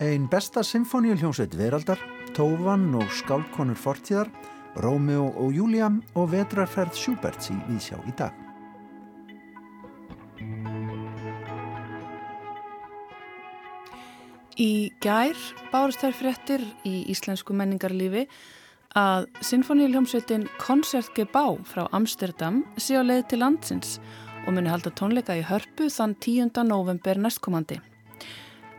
Einn besta symfóníuljónsveit veraldar, Tóvan og Skálkonur fortíðar, Rómeo og Júlia og vetrarferð Sjúberts í Vísjá í dag. Í gær bárst þær fréttir í íslensku menningarlífi að Sinfoníuljómsveitin Koncertgebá frá Amsterdam sé á leið til landsins og muni halda tónleika í hörpu þann 10. november næstkomandi.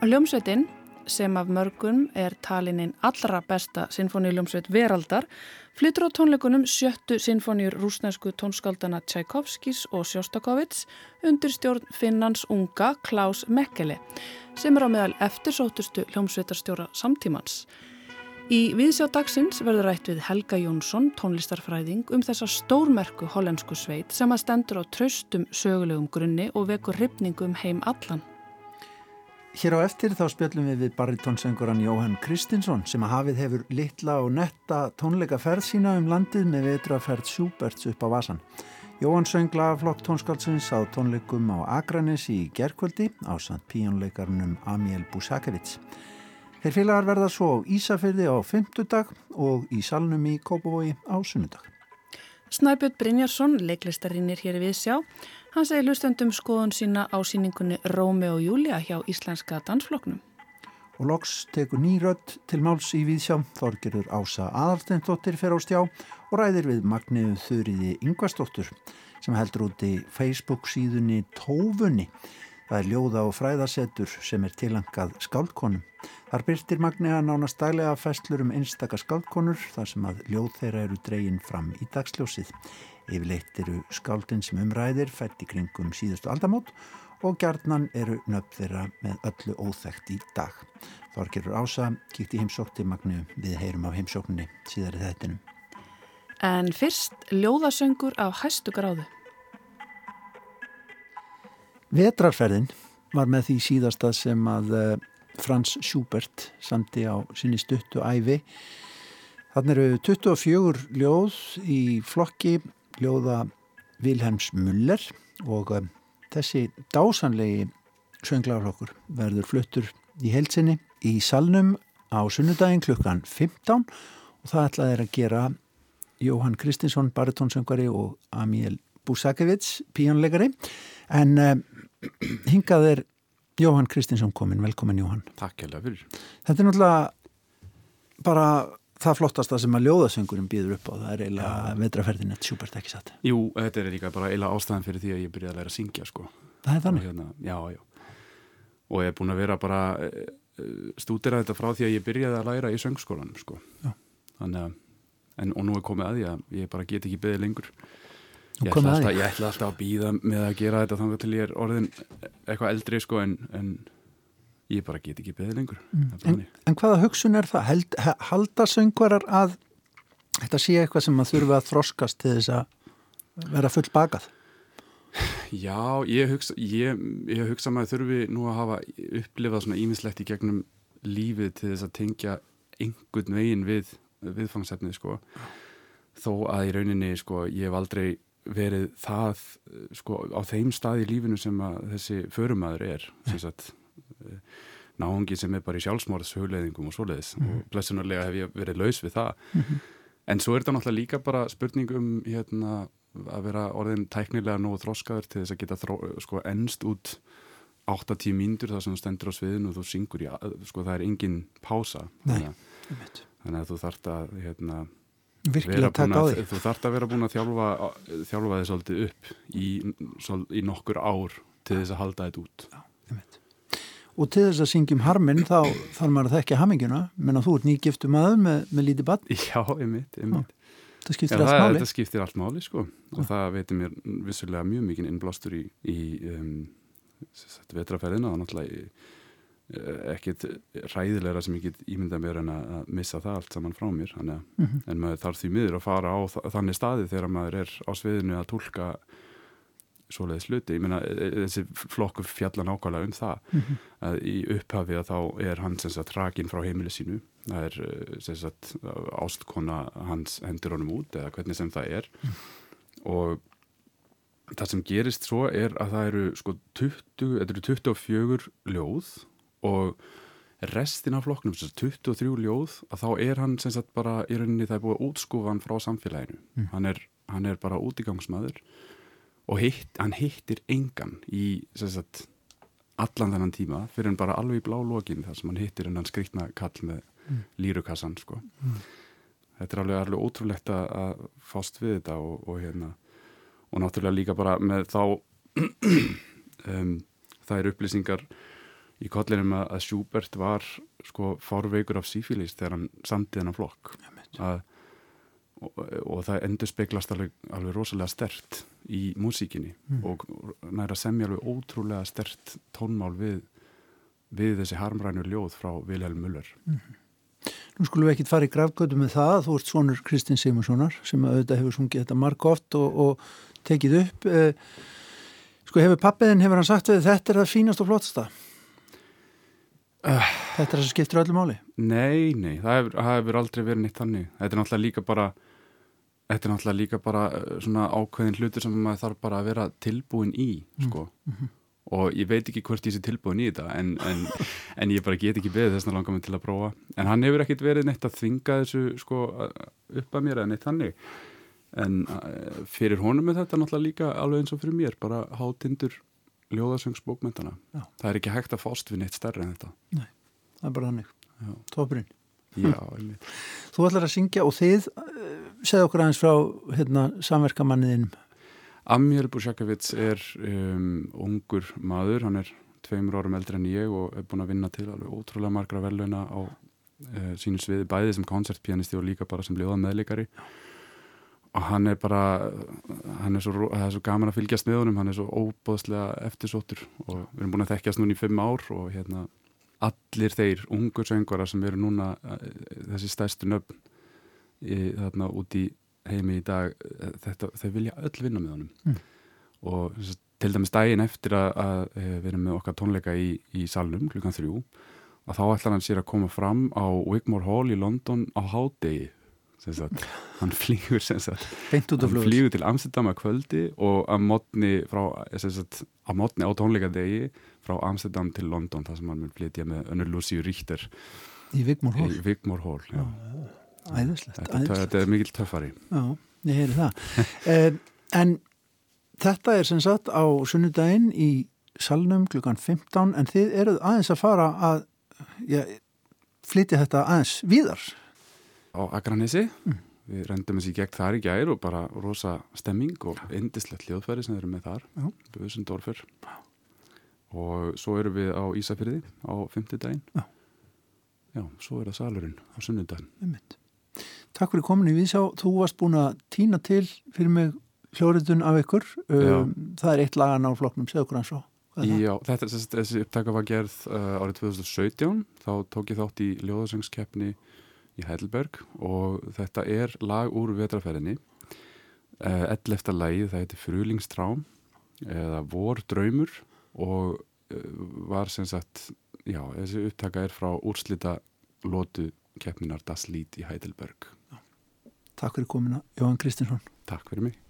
Ljómsveitin, sem af mörgum er talininn allra besta sinfoníuljómsveit veraldar, flyttur á tónleikunum sjöttu sinfoníur rúsnesku tónskaldana Tchaikovskis og Sjóstakovits undir stjórn Finnans unga Klaus Mekkele sem er á meðal eftirsóttustu hljómsveitarstjóra samtímans. Í viðsjá dagsins verður rætt við Helga Jónsson, tónlistarfræðing, um þessa stórmerku hollensku sveit sem að stendur á traustum sögulegum grunni og vekur ripningum um heim allan. Hér á eftir þá spjöllum við við baritónsönguran Jóhann Kristinsson sem að hafið hefur litla og netta tónleika ferð sína um landið með vetraferð Sjúberts upp á Vasan. Jóhann söng lagaflokk tónskálsins á tónleikum á Akranis í gerkvöldi á samt píjónleikarnum Amiel Busakevits. Þeir félagar verða svo á Ísafyrði á fymtudag og í salnum í Kópavogi á sunnudag. Snæbjörn Brynjarsson, leiklistarinn er hér við sjá. Hann segir hlustendum skoðun sína á síningunni Rómi og Júlia hjá Íslenska dansfloknum. Og loks tekur nýrödd til máls í Víðsjá, þorgerur Ása Aðalstendóttir fer á stjá og ræðir við Magniðu Þurriði Yngvastóttur sem heldur út í Facebook síðunni Tófunni. Það er ljóða og fræðasettur sem er tilangað skáldkonum. Þar byrtir Magniða nánast dælega festlur um einstaka skáldkonur þar sem að ljóð þeirra eru dreyin fram í dagsljósið. Yfirleitt eru skáldin sem umræðir fætt í kringum síðustu aldamót og gjarnan eru nöfn þeirra með öllu óþægt í dag. Þorgerur Ása kíkti heimsókti Magniðu við heyrum á heimsókninni síðar í þettinum. En fyrst ljóðasöngur á hæstu gráðu. Vetrarferðin var með því síðasta sem að eh, Frans Schubert samti á sinni stuttu æfi. Þannig eru 24 ljóð í flokki ljóða Vilhelms Muller og um, þessi dásanlegi sönglarflokkur verður fluttur í heilsinni í salnum á sunnudaginn klukkan 15 og það ætlaði að gera Jóhann Kristinsson, baritónsöngari og Amiel Busakevits, píjónleikari. En uh, hingað er Jóhann Kristinsson komin. Velkomin Jóhann. Takk hella fyrir. Þetta er náttúrulega bara það flottasta sem að ljóðasöngurinn býður upp á. Það er eiginlega vetraferðin eftir sjúbært ekki satt. Jú, þetta er líka bara eiginlega ástæðan fyrir því að ég byrjaði að læra að syngja sko. Það er þannig? Hérna, já, já. Og ég er búin að vera bara eh, stúdera þetta frá því að ég byrjaði að læra í söngskólanum sko. Já. Þannig að en, og nú er komið að því að ég bara get ekki beðið lengur ég ætla, alltaf, ég ætla alltaf að býða með að gera þetta þannig til ég er orðin eitthvað eldri sko en, en ég bara get ekki beðið lengur mm. en, en hvaða hugsun er það? Held, halda söngvarar að þetta sé eitthvað sem að þurfa að þroskast til þess að vera full bakað? Já, ég hugsa ég, ég hugsa maður þurfi nú að hafa upplifað svona ímislegt í gegnum lífið til þess að tengja einhvern veginn við viðfangsefnið sko þó að í rauninni sko ég hef aldrei verið það sko á þeim stað í lífinu sem að þessi förumæður er sagt, náðungi sem er bara í sjálfsmórðs hugleðingum og svoleiðis mm -hmm. og blessunarlega hef ég verið laus við það mm -hmm. en svo er þetta náttúrulega líka bara spurning um hérna að vera orðin tæknilega nógu þróskaður til þess að geta þró, sko ennst út 8-10 mínútur þar sem þú stendur á sviðinu og þú syngur í, sko það er engin pása Nei, þannig að þú þart að hérna, virkilega taka á því. þú þart að vera búin að þjálfa, þjálfa þið svolítið upp í, í nokkur ár til þess að halda þetta út. Já, og til þess að syngjum harminn þá þarf maður að þekkja hamminguna menn að þú ert nýgiftu maður með, með lítið bann Já, einmitt, einmitt. það skiptir Já, allt máli. það skiptir allt máli sko. og það veitir mér vissulega mjög mikið innblástur í, í um, vetraferðina og náttúrulega Eh, ekkit ræðilegra sem ég get ímynda mér en að missa það allt saman frá mér mm -hmm. en maður þarf því miður að fara á þannig staði þegar maður er á sviðinu að tólka svoleiði sluti, ég meina e, e, þessi flokku fjalla nákvæmlega um það mm -hmm. að í upphafi að þá er hann sem sagt rakin frá heimili sínu það er e, sem sagt ástkona hans hendur honum út eða hvernig sem það er mm -hmm. og það sem gerist svo er að það eru sko 20, þetta eru 24 ljóð og restin af flokknum, þess að 23 ljóð að þá er hann sem sagt bara í rauninni það er búið að útskúfa hann frá samfélaginu mm. hann, er, hann er bara útigangsmaður og hitt, hann hittir engan í sem sagt allan þennan tíma fyrir hann bara alveg í blá lokin þar sem hann hittir hennan skriktna kall með mm. lírukassan sko mm. þetta er alveg, alveg ótrúlegt að fást við þetta og, og hérna og náttúrulega líka bara með þá um, það er upplýsingar í kollinum að, að Schubert var sko fárveikur af sífílis þegar hann samtið hennar flokk. Að, og, og það endur speglast alveg, alveg rosalega stert í músíkinni mm. og næra semja alveg ótrúlega stert tónmál við, við þessi harmrænur ljóð frá Vilhelm Müller. Mm. Nú skulum við ekkit fara í gravgötu með það. Þú ert svonur Kristinn Simonssonar sem auðvitað hefur sungið þetta marg oft og, og tekið upp. Eh, sko hefur pappiðin, hefur hann sagt við þetta er það fínast og flottsta Uh, þetta er það sem skiptir öllu máli? Nei, nei, það hefur, það hefur aldrei verið neitt þannig. Þetta er náttúrulega líka bara þetta er náttúrulega líka bara uh, svona ákveðin hlutur sem maður þarf bara að vera tilbúin í, mm. sko mm -hmm. og ég veit ekki hvort ég sé tilbúin í þetta en, en, en ég bara get ekki beðið þess að langa mig til að prófa. En hann hefur ekkit verið neitt að þvinga þessu, sko upp að mér eða neitt þannig en uh, fyrir honum er þetta náttúrulega líka alveg eins og fyrir mér, bara hátindur ljóðasöngsbókmyndana það er ekki hægt að fást við neitt stærri en þetta. Nei, það er bara hannig Tópurinn Þú ætlar að syngja og þið uh, segð okkur aðeins frá hérna, samverkamanniðinum. Amjel Busjakavits er um, ungur maður, hann er tveimur árum eldri en ég og er búin að vinna til alveg ótrúlega margra veluna á uh, sínu sviði bæði sem koncertpianisti og líka bara sem ljóða meðleikari og hann er bara hann er svo, er svo gaman að fylgjast með honum hann er svo óbóðslega eftirsóttur. Og við erum búin að þekkjast núna í fimm ár og hérna allir þeir ungur söngvara sem eru núna eh, þessi stærstu nöfn í, þarna út í heimi í dag eh, þetta, þeir vilja öll vinna með honum. Mm. og til dæmis daginn eftir að, að eh, við erum með okkar tónleika í, í salnum klukkan þrjú að þá ætlar hann sér að koma fram á Wigmore Hall í London á hádegi hann flýgur hann flýgur til Amsterdam að kvöldi og að mótni mótni á tónleikadegi frá Amsterdam til London þar sem hann mun flytja með Önur Lucy Richter. Í Vigmore Hall, já. æðislegt, þetta, æðislegt. þetta er mikil töffari. Já, ég heyri það. Eh, en þetta er sem sagt á sunnudaginn í salnum klukkan 15 en þið eruð aðeins að fara að já, flytja þetta aðeins víðar á Akranessi mm. við rendum þessi gegn þar í gær og bara rosa stemming og indislegt hljóðfæri sem eru með þar. Böðsundorfer og svo eru við á Ísafyrði á fymtidaginn já. já, svo er það salurinn á sunnudaginn Takk fyrir komin í Vísá þú varst búin að týna til fyrir mig hljóriðun af ykkur. Um, það er eitt lagan á floknum, segð okkur hans á Já, þetta, þessi upptaka var gerð uh, árið 2017 þá tók ég þátt í ljóðasengskeppni í Heidelberg og þetta er lag úr vetraferðinni ell eftir lagi, það heitir Frulingstrám eða Vor draumur og uh, var sem sagt já, þessi upptaka er frá úrslita lótu keppninar Das Lied í Heidelberg. Takk fyrir komina, Jóhann Kristinsson Takk fyrir mig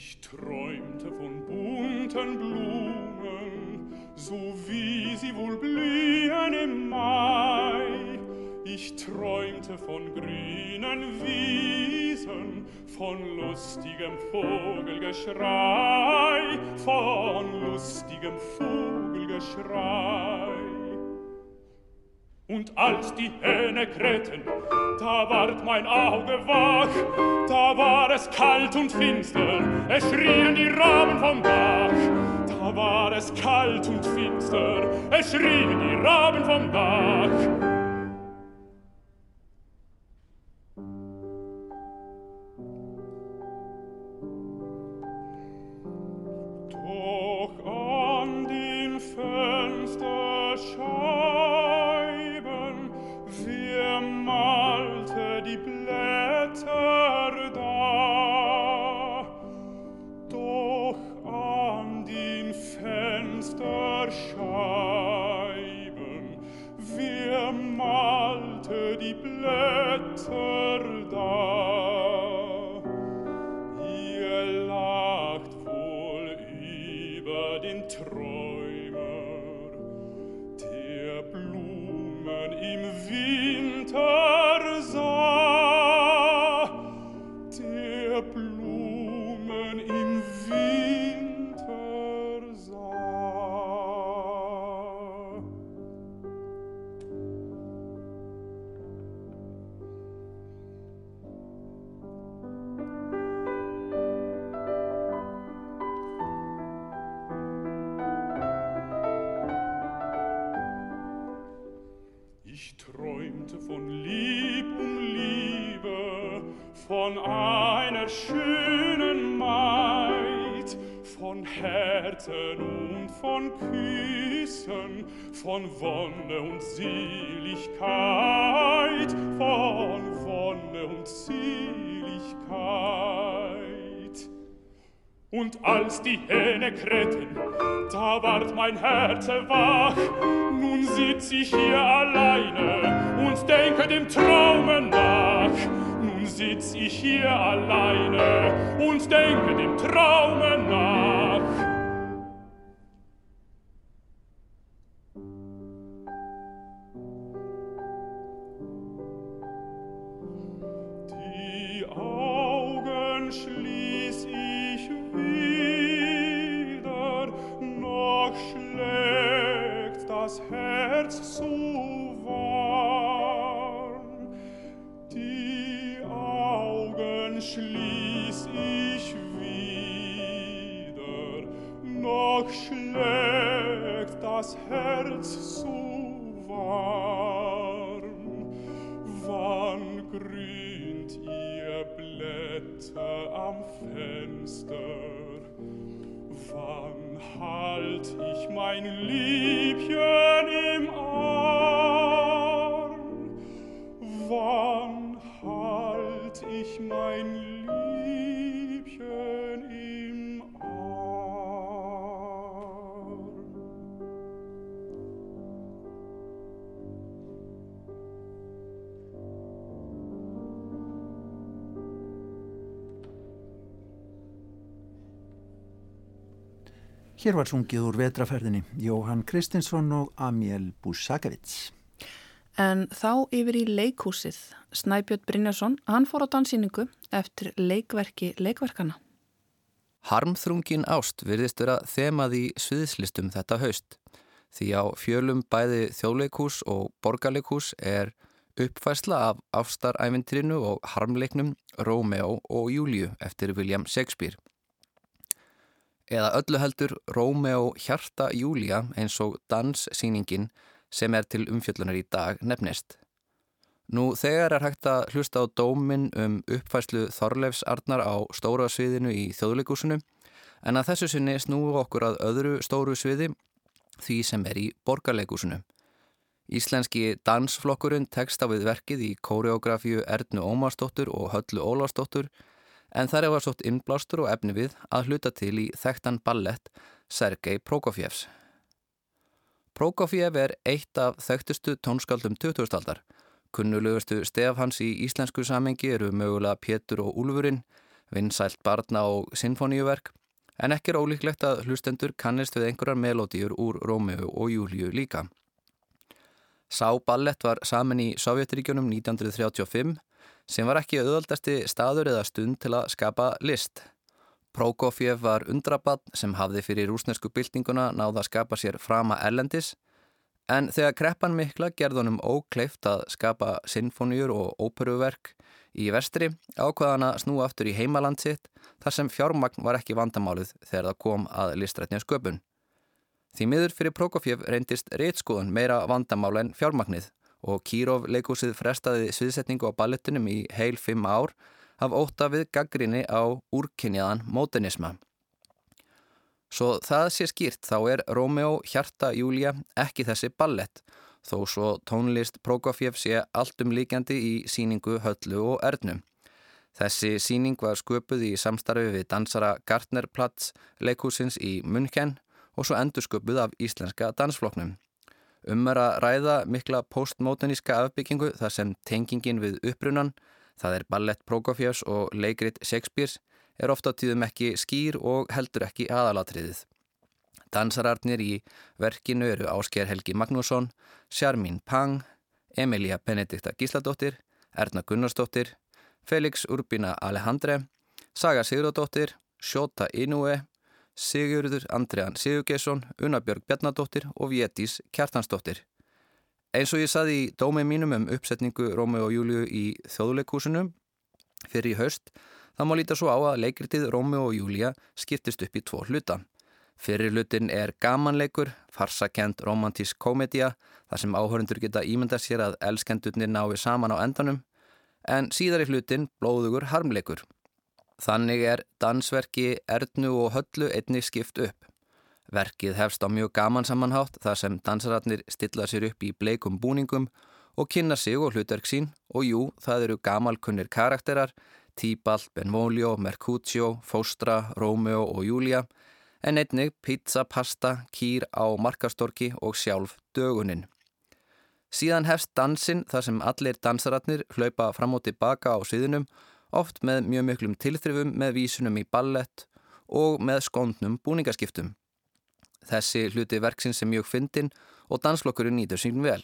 Ich träumte von bunten Blumen, so wie sie wohl blühen im Mai. Ich träumte von grünen Wiesen, von lustigem Vogelgeschrei, von lustigem Vogelgeschrei. Und als die Hähne krähten, da ward mein Auge wach, da war es kalt und finster, es schrien die Raben vom Dach. Da war es kalt und finster, es schrien die Raben vom Dach. lasciar als die Hähne krähten, da ward mein Herz wach, nun sitz ich hier alleine und denke dem Traume nach. Nun sitz ich hier alleine und denke dem Traume nach. Herz so warm, die Augen schließ ich wieder, noch schlägt das Herz so warm. Wann grünt ihr Blätter am Fenster, wann halt ich mein Liebchen Hér var sungið úr vetraferðinni Jóhann Kristinsson og Amiel Busakevits. En þá yfir í leikhúsið. Snæbjörn Brynjarsson, hann fór á dansýningu eftir leikverki leikverkana. Harmþrungin ást virðist vera þemað í sviðslistum þetta haust. Því á fjölum bæði þjóðleikhús og borgarleikhús er uppfærsla af ástaræfintrinu og harmleiknum Rómeó og Júliu eftir William Shakespeare eða öllu heldur Rómeó Hjarta Júlia eins og danssýningin sem er til umfjöllunar í dag nefnist. Nú þegar er hægt að hlusta á dómin um uppfæslu Þorleifs Arnar á stóra sviðinu í þjóðleikúsinu en að þessu sinni snúu okkur að öðru stóru sviði því sem er í borgarleikúsinu. Íslenski dansflokkurinn tekst á við verkið í kóreografíu Erdnu Ómarsdóttur og Höllu Ólarsdóttur en þar var sótt innblástur og efni við að hluta til í þekktan ballett Sergei Prokofjevs. Prokofjev er eitt af þekktustu tónskaldum 2000-aldar. Kunnulegustu stef hans í íslensku samengi eru mögulega Pétur og Úlfurinn, vinsælt barna og sinfoníuverk, en ekki er ólíklegt að hlustendur kannist við einhverjar melódíur úr Rómeu og Júliu líka. Sá ballett var saman í Sovjetiríkjunum 1935 sem var ekki auðvaldasti staður eða stund til að skapa list. Prokofjev var undrabann sem hafði fyrir rúsnesku byltinguna náða að skapa sér frama erlendis en þegar kreppan mikla gerðunum ókleift að skapa sinfoníur og óperuverk í vestri ákvaðan að snú aftur í heimaland sitt þar sem fjármagn var ekki vandamálið þegar það kom að listrætnja sköpun. Því miður fyrir Prokofjev reyndist reitskóðan meira vandamál en fjármagnið og Kírov leikúsið frestaði sviðsetningu á ballettunum í heil fimm ár af óta við gaggrinni á úrkynjaðan mótenisma. Svo það sé skýrt þá er Rómeó Hjarta Júlia ekki þessi ballett þó svo tónlist Prokofjev sé alltum líkjandi í síningu Höllu og Erdnum. Þessi síning var sköpuð í samstarfi við dansara Gartnerplatz leikúsins í München og svo endur sköpuð af íslenska dansfloknum. Ummer að ræða mikla postmoderníska afbyggingu þar sem tengingin við upprunan, það er ballett Prokofjós og leikrit Shakespeare's, er ofta tíðum ekki skýr og heldur ekki aðalatriðið. Dansararnir í verkinu eru Ásker Helgi Magnússon, Sjarmín Pang, Emilia Benedikta Gísladóttir, Erna Gunnarsdóttir, Felix Urbina Alejandre, Saga Sigurðardóttir, Sjóta Inúe, Sigurður Andriðan Sigurgesson, Unabjörg Bjarnadóttir og Vétís Kjartansdóttir. Eins og ég saði í dómið mínum um uppsetningu Rómi og Júliu í þjóðleikúsinu fyrir í haust, þá má líta svo á að leikritið Rómi og Júlia skiptist upp í tvo hluta. Fyrir hlutin er gamanleikur, farsakent romantísk komedja, þar sem áhörundur geta ímynda sér að elskendurnir nái saman á endanum, en síðar í hlutin blóðugur harmleikur. Þannig er dansverki Erdnu og Höllu einnig skipt upp. Verkið hefst á mjög gaman samanhátt þar sem dansararnir stilla sér upp í bleikum búningum og kynna sig og hlutverk sín og jú, það eru gamalkunnir karakterar, Tíbal, Benvolio, Mercutio, Fóstra, Rómeo og Júlia en einnig pizza, pasta, kýr á markastorki og sjálf dögunin. Síðan hefst dansinn þar sem allir dansararnir hlaupa fram og tilbaka á sviðinum, oft með mjög miklum tilþrifum með vísunum í ballett og með skóndnum búningaskiptum. Þessi hluti verksins er mjög fyndin og danslokkurinn nýtur sín vel.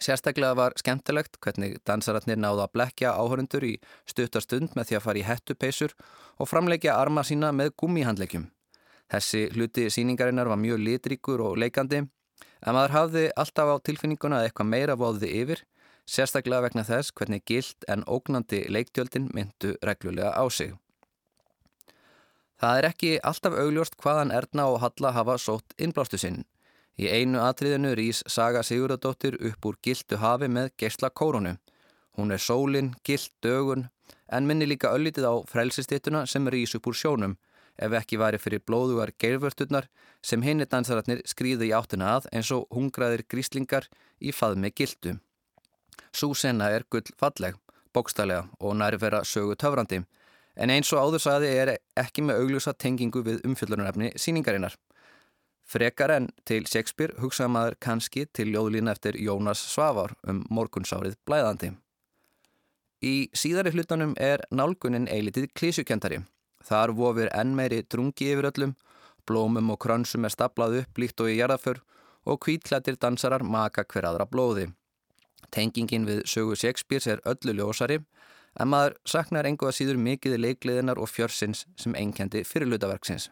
Sérstaklega var skemmtilegt hvernig dansararnir náða að blekja áhörundur í stuttarstund með því að fara í hettupeysur og framleikja arma sína með gummihandleikjum. Þessi hluti síningarinnar var mjög litríkur og leikandi en maður hafði alltaf á tilfinninguna að eitthvað meira voðið yfir, sérstaklega vegna þess hvernig gild en ógnandi leiktjöldin myndu reglulega á sig. Það er ekki alltaf augljóst hvaðan Erna og Halla hafa sótt innblástu sinn. Í einu atriðinu rýs Saga Sigurðardóttir upp úr gildu hafi með geysla kórunu. Hún er sólin, gild dögun, en minni líka öllitið á frelsistittuna sem rýs upp úr sjónum, ef ekki væri fyrir blóðugar geirvörturnar sem hinni dansararnir skrýði í áttina að eins og hungraðir gríslingar í faðmi gildu. Súsenna er gull falleg, bókstælega og næri vera sögu töfrandi, en eins og áður saði er ekki með augljósa tengingu við umfjöldunarefni síningarinnar. Frekar en til Shakespeare hugsaða maður kannski til ljóðlína eftir Jónas Svavar um morgunsárið blæðandi. Í síðari hlutunum er nálgunin eilitið klísjukentari. Þar vofir enn meiri drungi yfir öllum, blómum og krönsum er staplað upp líkt og í jarðaför og kvítklættir dansarar maka hver aðra blóði. Tengingin við sögu Shakespeare er öllu ljósari en maður saknar engu að síður mikiði leikliðinar og fjörsins sem enkendi fyrirlutaverksins.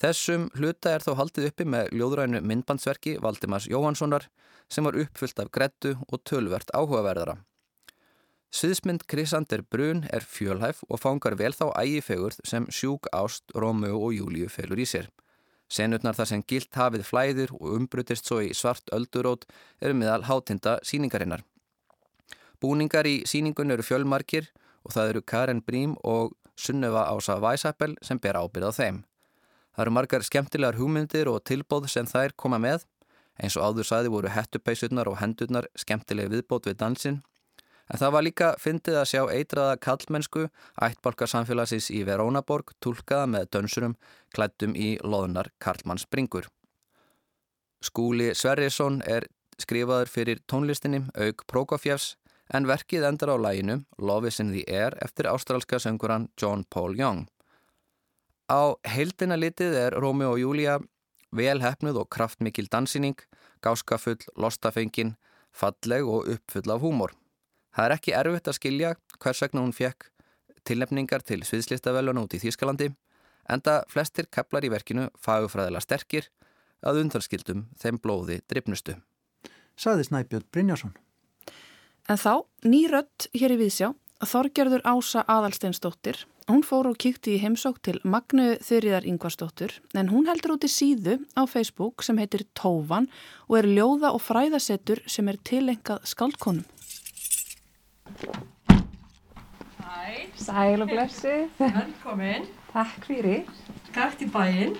Þessum hluta er þó haldið uppi með ljóðrænu myndbandsverki Valdimars Jóhanssonar sem var uppfyllt af grettu og tölvert áhugaverðara. Sviðsmynd Krisander Brun er fjölhæf og fangar vel þá ægifegurð sem sjúk ást, Rómau og Júliu felur í sér. Senutnar þar sem gilt hafið flæðir og umbrutist svo í svart öldurót eru miðal hátinda síningarinnar. Búningar í síningun eru fjölmarkir og það eru Karen Brím og Sunnöfa Ása Weisapel sem ber ábyrð á þeim. Það eru margar skemmtilegar hugmyndir og tilbóð sem þær koma með, eins og áður sæði voru hettupeisurnar og hendurnar skemmtilega viðbót við dansin En það var líka fyndið að sjá eitraða kallmennsku ættbalkarsamfélagsins í Verónaborg tólkaða með dönsurum klættum í loðunar Karlmanns bringur. Skúli Sverrisson er skrifaður fyrir tónlistinni auk Prokofjefs en verkið endar á læginu Love is in the Air eftir ástralska sönguran John Paul Young. Á heildina litið er Rómi og Júlia vel hefnuð og kraftmikil dansining, gáskafull, lostafengin, falleg og uppfull af húmor. Það er ekki erfitt að skilja hvers vegna hún fekk tilnefningar til sviðslistavelun út í Þýskalandi enda flestir keplar í verkinu fagufræðilega sterkir að undanskildum þeim blóði drifnustu. Saði Snæbjörn Brynjarsson. En þá, ný rött hér í Vísjá, Þorgerður Ása Aðalsteinsdóttir. Hún fór og kíkti í heimsók til Magnu Þurriðar Yngvarsdóttur en hún heldur út í síðu á Facebook sem heitir Tóvan og er ljóða og fræðasettur sem er tilengað skaldkonum. Hæ. Sæl og blessi. Velkomin. Takk fyrir. Gætt í bæinn.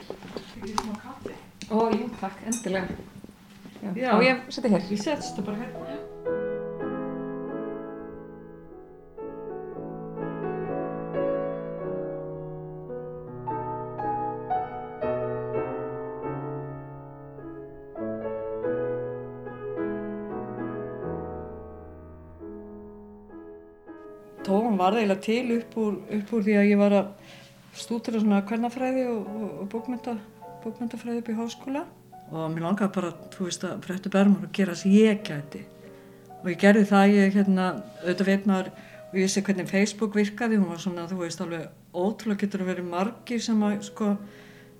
Fyrir smá kaffi. Ó, jú, takk, endilega. Já, Já. á ég seti hér. Ég setst það bara hérna. Tófum var það eiginlega til upp úr, upp úr því að ég var að stúdra svona kvernafræði og, og, og bókmynda, bókmyndafræði upp í háskóla. Og mér langaði bara, þú veist, að fréttu bermur og gera sem ég gæti. Og ég gerði það, ég hérna, auðvitað veit maður og ég vissi hvernig Facebook virkaði, hún var svona, þú veist, alveg ótrúlega getur að vera margir sem að, sko,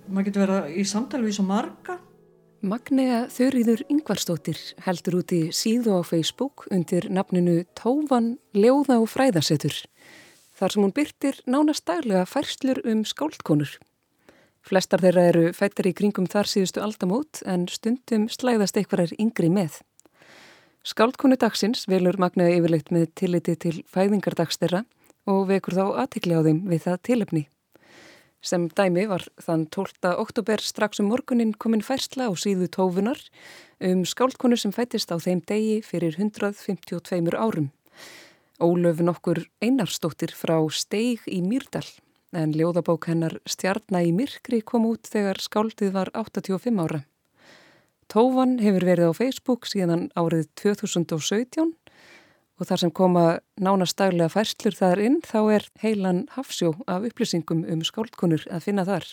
maður getur vera í samtali við svo marga Magnea Þurriður Yngvarstóttir heldur út í síðu á Facebook undir nafninu Tófan Ljóða og Fræðasetur þar sem hún byrtir nánast daglega færslur um skáldkonur. Flestar þeirra eru fættar í kringum þar síðustu aldamót en stundum slæðast einhverjar yngri með. Skáldkonu dagsins velur magnaði yfirleitt með tilliti til fæðingardags þeirra og vekur þá aðtikli á þeim við það tilöfni. Sem dæmi var þann 12. oktober strax um morgunin komin færsla á síðu tófunar um skáldkonu sem fættist á þeim degi fyrir 152 árum. Ólöf nokkur einarstóttir frá Steig í Mýrdal en ljóðabók hennar Stjarnar í Myrkri kom út þegar skáldið var 85 ára. Tófan hefur verið á Facebook síðan árið 2017 og þar sem koma nánastaglega færslur þar inn þá er heilan hafsjó af upplýsingum um skáldkunur að finna þar.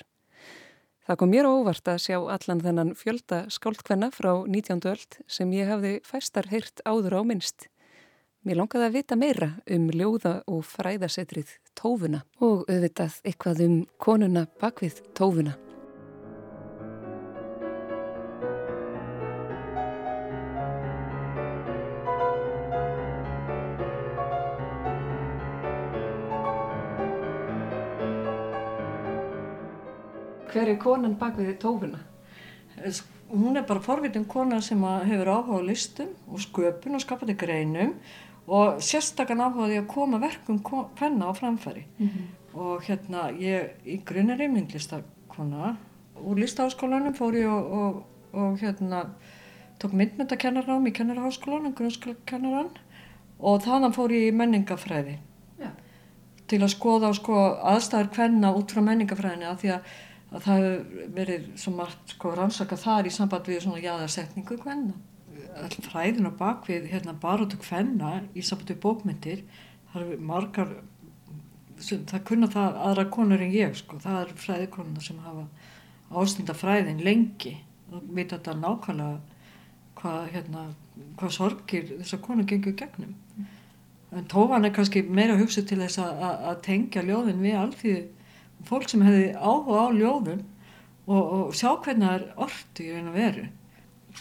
Það kom mér óvart að sjá allan þennan fjölda skáldkvenna frá 19. öld sem ég hafði fæstar heyrt áður á minnst. Mér langaði að vita meira um ljóða og fræðasetrið tófuna og auðvitað eitthvað um konuna bakvið tófuna. Hver er konan bak við tófuna? Hún er bara forvitin kona sem hefur áhuga á listum og sköpun og skapandi greinum og sérstakann áhugaði að koma verkum hvenna á framfæri. Mm -hmm. Og hérna ég í grunn er einmyndlistakona. Úr listaháskólanum fór ég og, og, og hérna tók myndmyndakennarám í kennarháskólanum, grunnskólakennarann og þannig fór ég í menningafræði. Ja. Til að skoða sko, aðstæður hvenna út frá menningafræðinu að því að að það hefur verið svo margt sko rannsaka þar í samband við svona jáðarsetningu hvenna. All fræðin og bakvið hérna barótu hvenna í samband við bókmyndir, það eru margar, það kunna það aðra konur en ég sko, það eru fræðikonuna sem hafa ásnýnda fræðin lengi og vita þetta nákvæmlega hvað hérna, hvað sorgir þessar konur gengur gegnum. En tófan er kannski meira hugsið til þess að tengja ljóðin við alþýðu fólk sem hefði áhuga á ljóðum og, og sjá hvernig það er orti í raun og veru.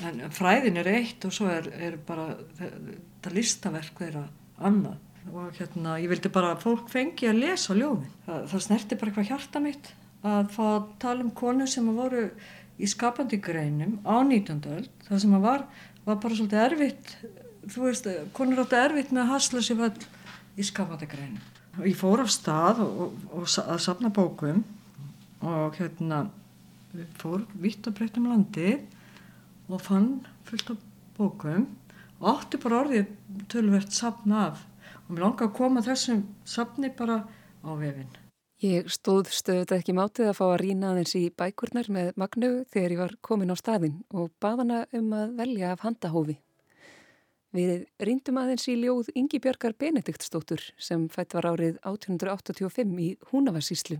En fræðin er eitt og svo er, er bara þetta listaverk þeirra annað. Og hérna ég vildi bara að fólk fengi að lesa ljóðin. Það, það snerti bara eitthvað hjarta mitt að fá að tala um konu sem voru í skapandi greinum á 19. öld. Það sem var, var bara svolítið erfitt þú veist, konur átti erfitt með að hasla sér vall í skapandi greinum ég fór af stað og, og, og að safna bókum og hérna fór vitt og breytt um landi og fann fullt af bókum og átti bara orðið tölvert safna af og mér langar að koma þessum safni bara á vefin. Ég stóð stöðut ekki mátið að fá að rína aðeins í bækurnar með Magnu þegar ég var komin á staðin og baðana um að velja af handahófi. Við rýndum aðeins í ljóð Ingi Björgar Benediktsdóttur sem fætt var árið 1885 í Húnavarsíslu.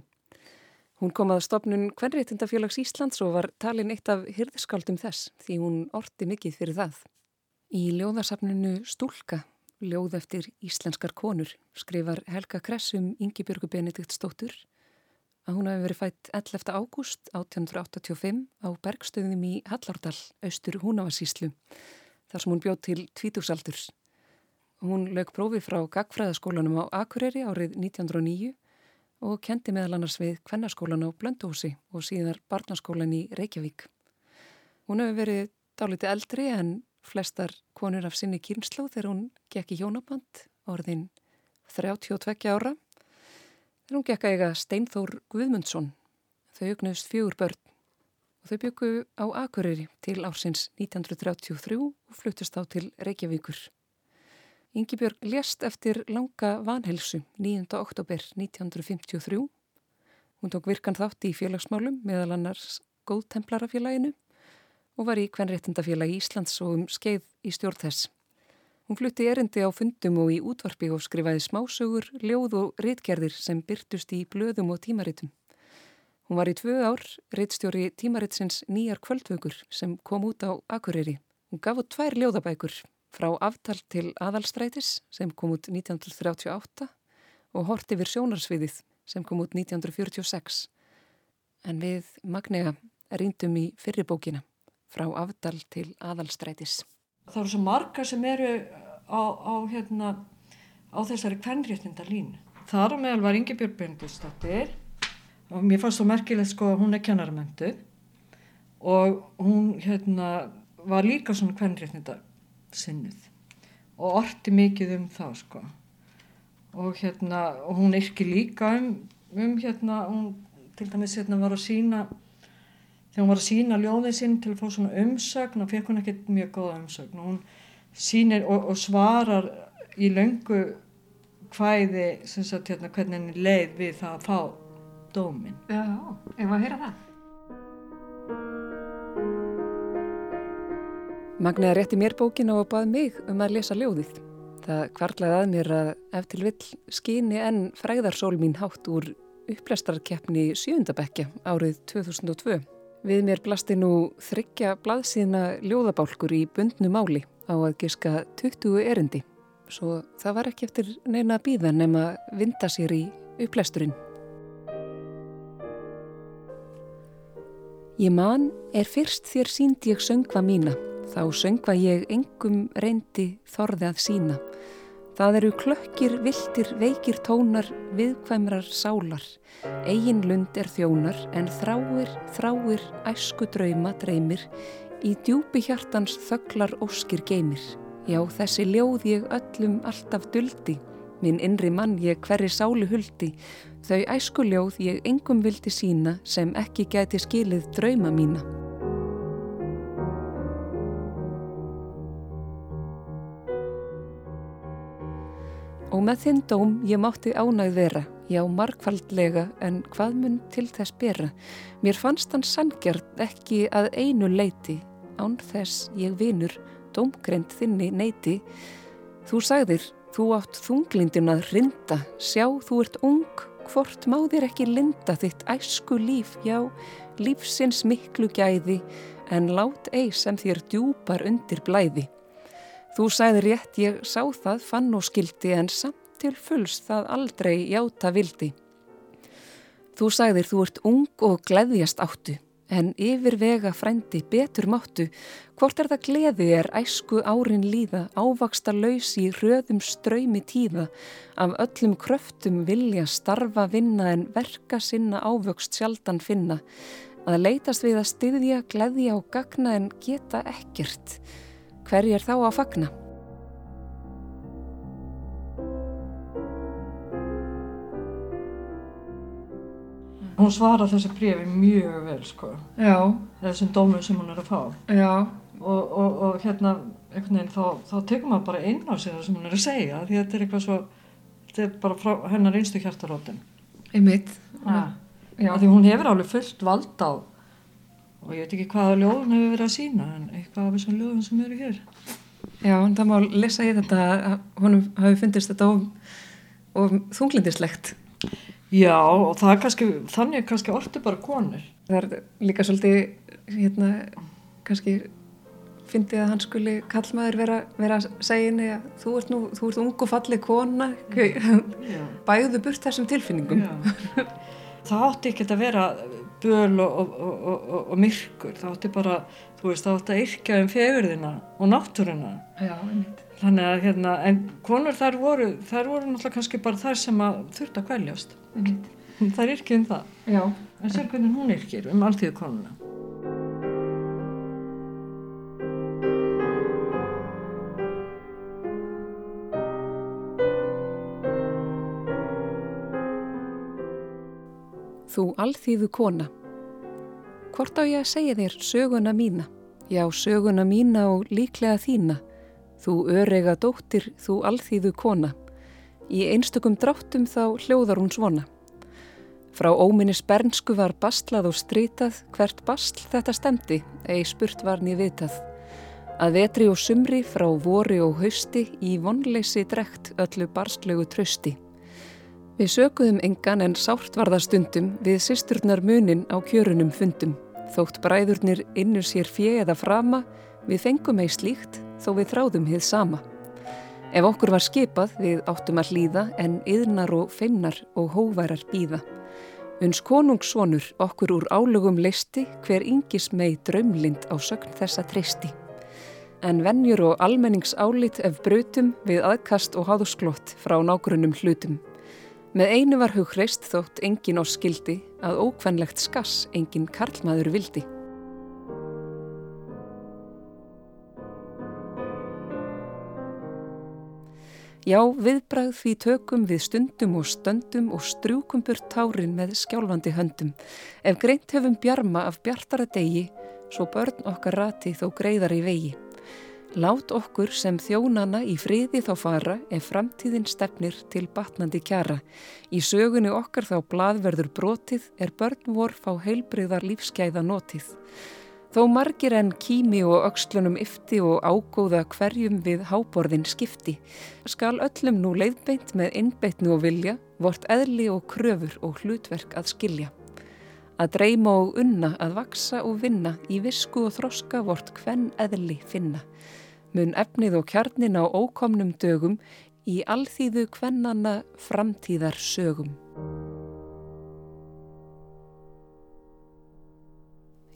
Hún kom að stopnun Kvenréttindafélags Íslands og var talin eitt af hyrðiskáldum þess því hún orti mikið fyrir það. Í ljóðarsafnunu Stúlka, ljóð eftir íslenskar konur, skrifar Helga Kressum Ingi Björgu Benediktsdóttur að hún hafi verið fætt 11. ágúst 1885 á bergstöðum í Hallárdal, austur Húnavarsíslu þar sem hún bjóð til tvítúsaldurs. Hún lög prófi frá Gagfræðaskólanum á Akureyri árið 1909 og kendi meðal annars við Kvennaskólan á Blöndósi og síðar Barnaskólan í Reykjavík. Hún hefur verið dáliti eldri en flestar konur af sinni kýrnsló þegar hún gekk í hjónaband orðin 32 ára. Þegar hún gekk að eiga Steinþór Guðmundsson. Þau hugnuðst fjögur börn og þau byggu á Akureyri til ársins 1933 og fluttist þá til Reykjavíkur. Yngibjörg lést eftir langa vanhelsu 9. oktober 1953. Hún tók virkan þátt í félagsmálum meðal annars góðtemplarafélaginu og var í Kvenréttindafélagi Íslands og um skeið í stjórn þess. Hún flutti erindi á fundum og í útvarpi og skrifaði smásögur, ljóð og réttgerðir sem byrtust í blöðum og tímaritum. Hún var í tvö ár reittstjóri tímaritsins nýjar kvöldvökur sem kom út á Akureyri. Hún gaf út tvær ljóðabækur frá aftal til aðalstrætis sem kom út 1938 og hort yfir sjónarsviðið sem kom út 1946. En við Magnega rýndum í fyrirbókina frá aftal til aðalstrætis. Það eru svo marga sem eru á, á, hérna, á þessari kvennréttinda línu. Þar meðal var Ingi Björn Bendustóttir og mér fannst það merkilegt sko að hún er kennarmöndu og hún hérna var líka svona kvennréttinda sinnuð og orti mikið um það sko. Og hérna og hún yrki líka um, um hérna hún til dæmis hérna var að sína þegar hún var að sína ljóðið sinn til að fá svona umsögn og fekk hún ekkert mjög góða umsögn. Og hún sínir og, og svarar í sem sagt hérna hvernig henni leið við það að fá dómin Já, ef að heyra það Magniða rétti mér bókin og baði mig um að lesa ljóðið. Það kvarlaði að mér að ef til vill skýni enn fræðarsól mín hátt úr upplæstarkeppni sjöndabekja árið 2002. Við mér blasti nú þryggja blaðsíðna ljóðabálkur í bundnu máli á að giska 20 erindi. Svo það var ekki eftir neina bíða nema vinda sér í upplæsturinn. Ég man er fyrst þér sínd ég söngva mína Þá söngva ég engum reyndi þorði að sína. Það eru klökkir, viltir, veikir tónar, viðkvæmrar sálar. Egin lund er þjónar en þráir, þráir, æsku drauma dreymir. Í djúpi hjartans þögglar óskir geymir. Já, þessi ljóð ég öllum alltaf duldi. Minn innri mann ég hverri sálu huldi. Þau æsku ljóð ég engum vildi sína sem ekki gæti skilið drauma mína. Og með þinn dóm ég mátti ánægð vera, já markfaldlega en hvað mun til þess bera. Mér fannst hann sangjart ekki að einu leiti, án þess ég vinur, dómgrend þinni neiti. Þú sagðir, þú átt þunglindin að rinda, sjá þú ert ung, hvort má þér ekki linda þitt æsku líf, já, lífsins miklu gæði, en lát ei sem þér djúpar undir blæði. Þú sæði rétt, ég sá það, fann og skildi en samt til fulls það aldrei játa vildi. Þú sæðir þú ert ung og gleðjast áttu, en yfir vega frændi betur máttu, hvort er það gleði er æsku árin líða, ávaksta laus í hröðum ströymi tíða, af öllum kröftum vilja starfa vinna en verka sinna ávöxt sjaldan finna, að leitast við að styðja, gleðja og gagna en geta ekkert, Hverjir þá að fagna? Hún svarar þessi brefi mjög vel sko. Já. Þessum dómum sem hún er að fá. Og, og, og hérna, veginn, þá, þá tekur maður bara inn á sig það sem hún er að segja. Því þetta er eitthvað svo, þetta er bara frá hennar einstu hjartarótin. Ja. Já. Því hún hefur alveg fullt vald á og ég veit ekki hvaða ljóðun hefur verið að sína en eitthvað af þessum ljóðun sem eru hér Já, en það má lesa í þetta að honum hafi fundist þetta of, of þunglindislegt Já, og það er kannski þannig er kannski orti bara konur. Það er líka svolítið hérna, kannski fyndið að hann skuli kallmaður vera, vera að segja henni að þú ert nú, þú ert ung og fallið kona. Bæðu burt þessum tilfinningum. Það átti ekki að vera böl og, og, og, og myrkur. Það átti bara, þú veist, það átti að yrkja um fegurðina og náttúruna. Já, þannig að hérna en konur þær voru, þær voru náttúrulega kannski bara þær sem að þurft að kvæljast þær yrkja um það Já. en sér hvernig hún yrkir um alltíðu konuna Þú alþýðu kona. Hvort á ég að segja þér söguna mína? Já, söguna mína og líklega þína. Þú örega dóttir, þú alþýðu kona. Í einstökum dráttum þá hljóðar hún svona. Frá óminnis bernsku var bastlað og strítað, hvert bastl þetta stemdi, eigi spurt var nýð vitað. Að vetri og sumri, frá vori og hausti, í vonleysi drekt öllu barstlegu trösti. Við sökuðum engan en sárt var það stundum við sýsturnar munin á kjörunum fundum. Þótt bræðurnir innur sér fjö eða frama, við fengum ei slíkt þó við þráðum hið sama. Ef okkur var skipað við áttum að hlýða en yðnar og feimnar og hóværar býða. Uns konungssonur okkur úr álugum leisti hver yngis mei draumlind á sögn þessa treysti. En vennjur og almenningsálit ef brutum við aðkast og háðusklott frá nágrunum hlutum. Með einu var hugreist þótt engin á skildi að ókvennlegt skass engin karlmaður vildi. Já, viðbrað því tökum við stundum og stöndum og strjúkum burt tárin með skjálfandi höndum. Ef greint hefum bjarma af bjartara degi, svo börn okkar rati þó greiðar í vegi. Lát okkur sem þjónana í friði þá fara ef framtíðin stefnir til batnandi kjara. Í sögunni okkar þá bladverður brotið er börn vor fá heilbriðar lífskeiða notið. Þó margir en kými og aukslunum yfti og ágóða hverjum við háborðin skipti, skal öllum nú leiðbeint með innbeitnu og vilja, vort eðli og kröfur og hlutverk að skilja. Að dreyma og unna, að vaksa og vinna, í visku og þroska vort hvenn eðli finna mun efnið og kjarnin á ókomnum dögum í alþýðu kvennana framtíðar sögum.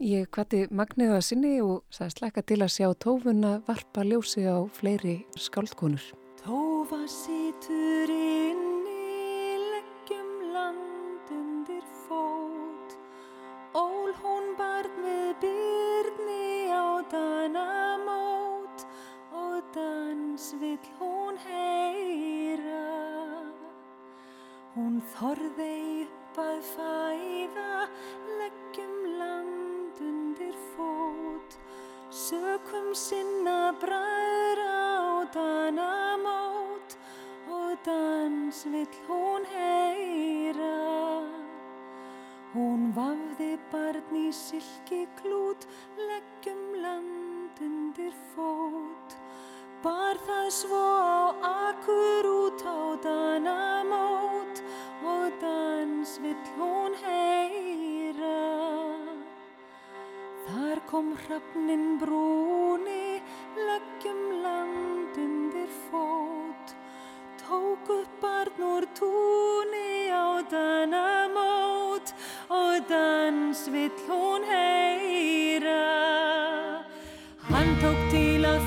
Ég kvati Magniða sinni og sagði slækka til að sjá tófuna varpa ljósi á fleiri skáldkonur. Tófa sýtur inn í leggjum land undir fót Ól hún barð með byrni á danamót dans vill hún heyra Hún þorði upp að fæða leggjum land undir fót. Sökum sinna bræðra á danamót og dans vill hún heyra. Hún vafði barn í silki klút leggjum land undir fót. Bar það svo á akkur út á danamót og dans vill hún heyra. Kom hrafnin brúni, leggjum land undir fót, tók upp barn úr túni á danamót og dans vill hún heyra. Hann tók til að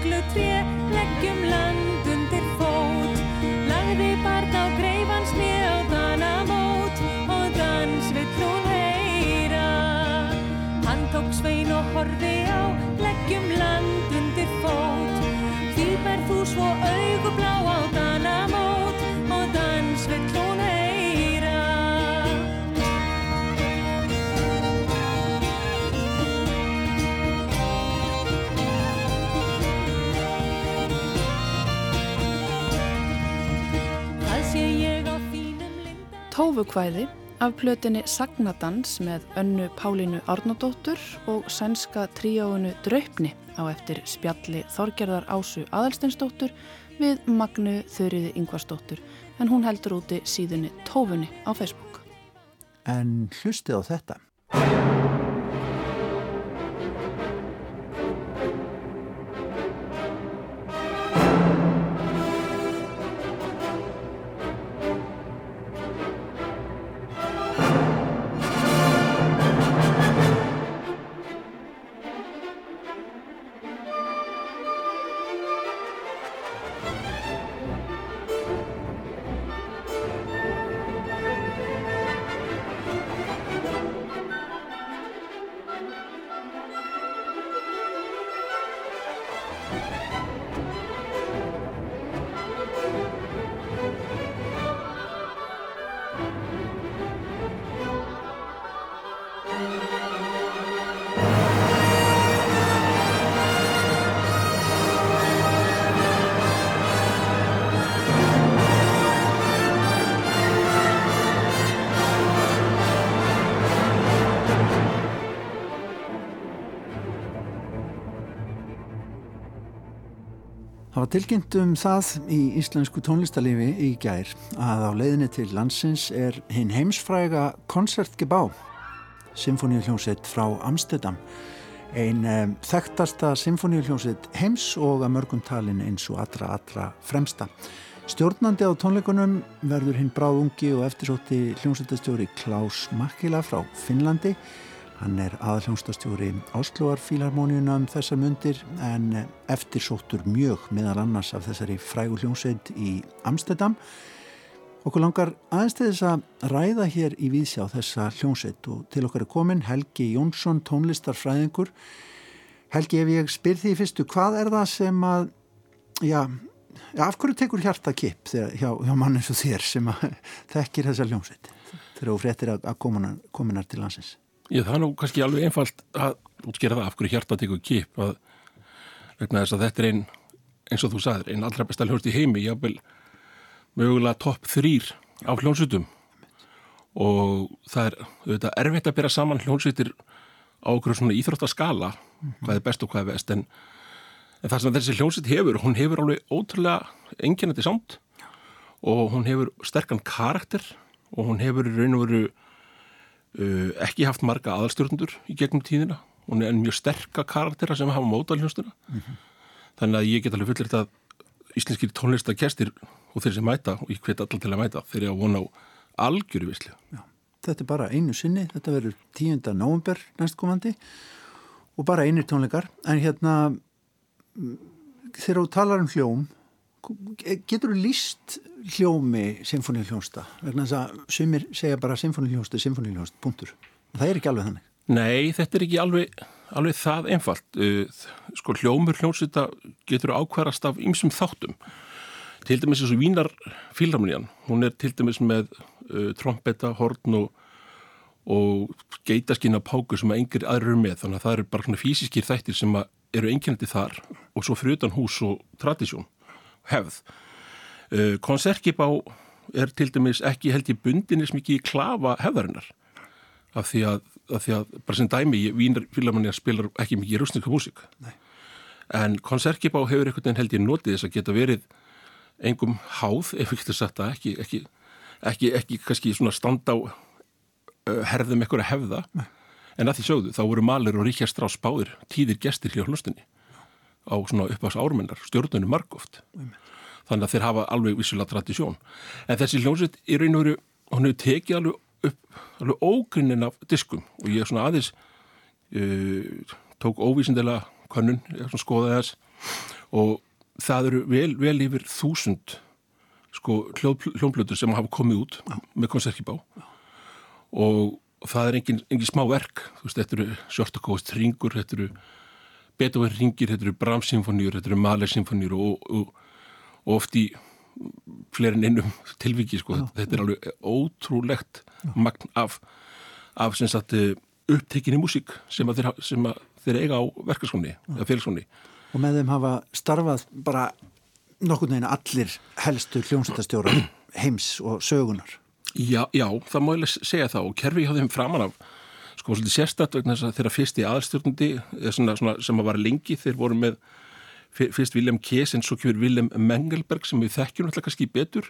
fljúa tré, leggjum land undir fót. Lagði barn á greifans nið á danamót og dans vill hún heyra. Hann tók svein og horfi Tófukvæði af plötinni Sagnadans með önnu Pálínu Árnadóttur og sænska tríóinu Draupni á eftir spjalli Þorgerðar Ásu Aðalsteinsdóttur við Magnu Þurriði Yngvarsdóttur en hún heldur úti síðunni Tófunni á Facebook. En hlustið á þetta. Var tilkynnt um það í íslensku tónlistarlifi í gær að á leiðinni til landsins er hinn heimsfræga koncertgebá, symfóníuhljómsveit frá Amsterdam. Einn um, þekktasta symfóníuhljómsveit heims og að mörgum talin eins og allra allra fremsta. Stjórnandi á tónleikunum verður hinn bráðungi og eftirsótti hljómsveitastjóri Klaus Makkila frá Finnlandi Hann er aðaljónstastjóri Áslóar Fílarmóniuna um þessa mundir en eftirsóttur mjög meðal annars af þessari frægu hljómsveit í Amsterdam. Okkur langar aðeins til þess að ræða hér í Víðsjá þessa hljómsveit og til okkar er komin Helgi Jónsson, tónlistarfræðingur. Helgi, ef ég spyr því fyrstu, hvað er það sem að, já, af hverju tekur hjarta kipp þegar, hjá, hjá mann eins og þér sem að þekkir þessa hljómsveit þegar þú fréttir að, kominar til landsins? Já, það er nú kannski alveg einfalt að útskýra það af hverju hjarta tekur kipp að vegna þess að þetta er einn, eins og þú sagðir, einn allra besta hljómsveit í heimi, jábel mögulega topp þrýr á hljónsvitum og það er auðvitað erfitt að bera saman hljónsvitir á okkur svona íþróttaskala mm -hmm. hvað er best og hvað er best en, en það sem þessi hljónsvit hefur hún hefur alveg ótrúlega enginandi samt og hún hefur sterkan karakter og hún hefur í raun og veru ekki haft marga aðalstjórnundur í gegnum tíðina. Hún er mjög sterka karaktera sem hafa móta hljónstuna mm -hmm. þannig að ég get alveg fullir þetta íslenskir tónlistakestir og þeir sem mæta og ég hveti allar til að mæta þeir eru að vona á algjöru vislu Já, Þetta er bara einu sinni, þetta verður 10. november næstkomandi og bara einir tónleikar. En hérna þegar þú talar um hljóm getur þú líst hljómi symfóníuljónsta vegna þess að sumir segja bara symfóníuljónsta, symfóníuljónsta, punktur. Það er ekki alveg þannig. Nei, þetta er ekki alveg, alveg það einfalt. Sko hljómur hljónsita getur ákværast af ymsum þáttum. Til dæmis eins og Vínar Fílharmonían, hún er til dæmis með uh, trombetta, horn og, og geitaskinna páku sem að engir aðrir eru með, þannig að það eru bara svona fysiskir þættir sem eru enginandi þar og svo frutan hús og tradisjón hefð. Uh, Konserkibá er til dæmis ekki held í bundinir sem ekki klafa hefðarinnar. Af því að, af því að bara sem dæmi, Fílharmonían spilar ekki mikið rúsninga músík. En Konserkibá hefur einhvern veginn held ég notið þess að geta verið engum háð, ef við getum sagt það, ekki, ekki, ekki, ekki kannski svona standa á uh, herðum að hefða, Nei. en að því sögðu, þá voru Maler og Ríkja Strás báðir tíðir gestir hjá hlustinni á svona uppáðs ármennar, stjórnunni margóft. Þannig að þeir hafa alveg vissulega tradisjón. En þessi hljómsveit í raun og veru, hann hefur tekið alveg upp, alveg ógrinnin af diskum og ég er svona aðeins uh, tók óvísindilega kannun, ég svona skoðað þess og það eru vel, vel yfir þúsund sko hljómblötur sem hafa komið út Já. með konserkibá og það er engin, engin smá verk þú veist, þetta eru Sjórtakóðst ringur, þetta eru Beethoven ringir, þetta eru Brahms symfóníur, þetta eru Mahler symfóníur og, og, og oft í fleirin innum tilviki sko, Já. þetta er alveg ótrúlegt Já. magn af, af sagt, upptekinni músík sem að þeir, sem að þeir eiga á verkarskóni eða félagsskóni og með þeim hafa starfað bara nokkur neginn allir helstu hljómsveitastjóra heims og sögunar. Já, já, það má ég segja það og kerfi hjá þeim framan af sko svolítið sérstætt vegna þess að þeirra fyrst í aðalstjórnundi sem að var lengi þeir voru með fyrst William Kess en svo kemur William Mengelberg sem við þekkjum alltaf kannski betur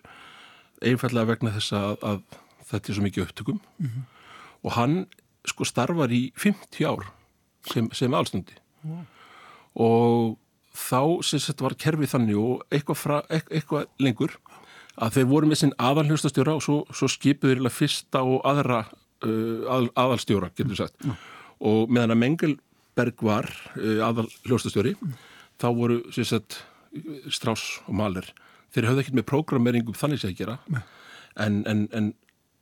einfallega vegna þess að, að þetta er svo mikið upptökum. Mm -hmm. og hann sko starfar í 50 ár sem, sem aðalstjórnundi wow og þá sem þetta var kerfið þannig og eitthvað, fra, eitthvað lengur að þeir voru með sinn aðalhjóstastjóra og svo, svo skipuður fyrsta og aðra uh, að, aðalstjóra, getur við sagt mm. og meðan að Mengelberg var uh, aðalhjóstastjóri mm. þá voru sagt, Strauss og Mahler þeir höfðu ekkert með prógrameringum þannig sem það gera mm. en, en, en,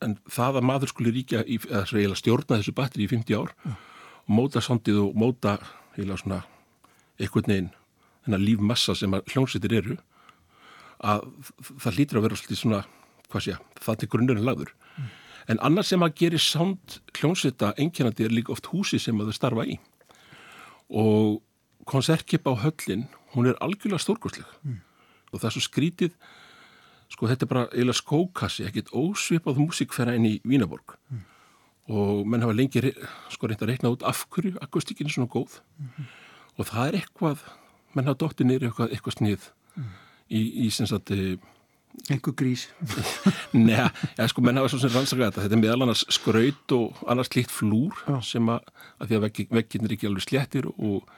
en það að maður skuli ríkja í, stjórna þessu batteri í 50 ár og móta sondið og móta svona einhvern veginn þennan lífmassa sem hljómsveitir eru að það lítur að vera svolítið svona, hvað sé, það til grunnurinn lagður. Mm. En annars sem að gera sánd hljómsveita enginandi er líka oft húsi sem að þau starfa í og konsertkipa á höllin, hún er algjörlega stórkostleg mm. og það er svo skrítið sko þetta er bara eiginlega skókassi, ekkert ósvipað músikfæra inn í Vínaborg mm. og menn hafa lengi sko reynd að reikna út af hverju akustíkinn er svona góð -hmm og það er eitthvað menn hafa dóttið nýri eitthvað, eitthvað snið mm. í, í sem sagt einhver grís neða, ja, sko menn hafa svo sem rannsaka þetta þetta er meðal annars skraut og annars klíkt flúr Já. sem að, að því að veggin er ekki alveg sléttir og,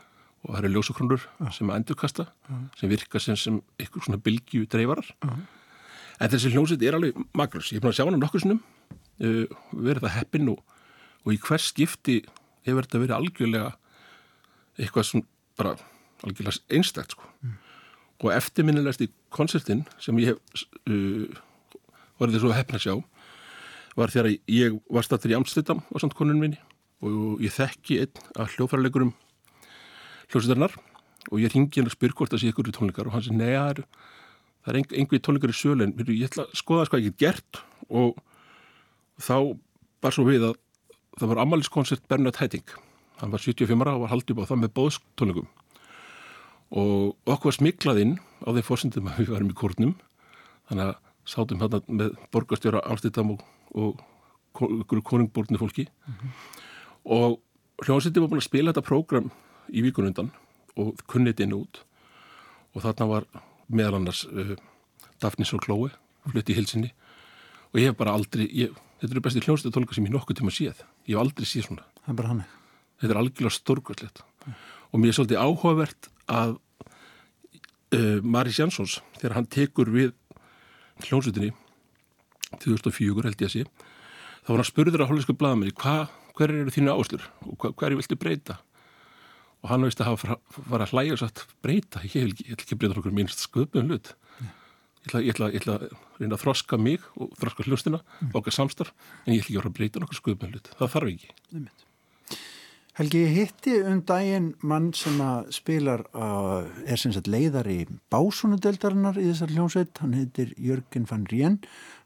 og það eru ljósokronur sem að endurkasta Já. sem virka sem, sem eitthvað svona bylgju dreifarar Já. en þessi hljómsveit er alveg magnus, ég er búin að sjá hann nokkur sinnum uh, verið það heppin og, og í hvers skipti hefur þetta verið algjörlega eitthvað svona bara algjörlega einstækt sko. Mm. Og eftirminnilegst í konsertin sem ég hef uh, var þetta svo hefna að sjá var þegar ég var stattur í Amsterdam á samt konunum minni. Og ég þekki einn af hljófæralegurum hljósuðarnar og ég ringi hann að spyrja hvort það sé ykkur í tónleikar. Og hann sé neðar það er einhverjir tónleikar í sölu. En ég ætla að skoða hvað ég get gert. Og þá var svo við að það var ammaliðskonsert Bernard Haitink. Hann var 75 ára og var haldið á það með bóðstónleikum og okkur var smiklað inn á þeim fórsendum að við varum í kórnum. Þannig að sátum hérna með borgastjóra Amsterdam og, og konungborðinu fólki. Mm -hmm. og hljómsveitin var búin að spila þetta prógram í vikunundan og kunnit inn út. Og þarna var meðal annars uh, Daphnis og Chloe flutt í hilsinni og ég hef bara aldrei ég, þetta eru besti hljómsveitatólka sem ég nokkuð tíma séð. Ég hef aldrei séð svona. Þetta er algjörlega stórkvæslegt mm. Og mér er svolítið áhugavert að uh, Maris Jansons þegar hann tekur við hljómsveitinni 2004 held ég að sé þá var hann spurður að hollensku bladamenni hver eru þínu áslur og hver er viltu breyta? Og hann veist að hafa var að og sagt breyta, ég vil ekki, ekki breyta okkur minnst sköpun hlut. Ég ætla, að reyna að þroska mig og þroska hlustina mm. okkar samstarf en ég ætla ekki að breyta okkur sköpun hlut. Það þarf ekki. Nefnt. Helgi, ég hitti um daginn mann sem að spilar uh, er sem sagt leiðar í básunudeldarinnar í þessar hljómsveit, hann heitir Jörgen van Rien,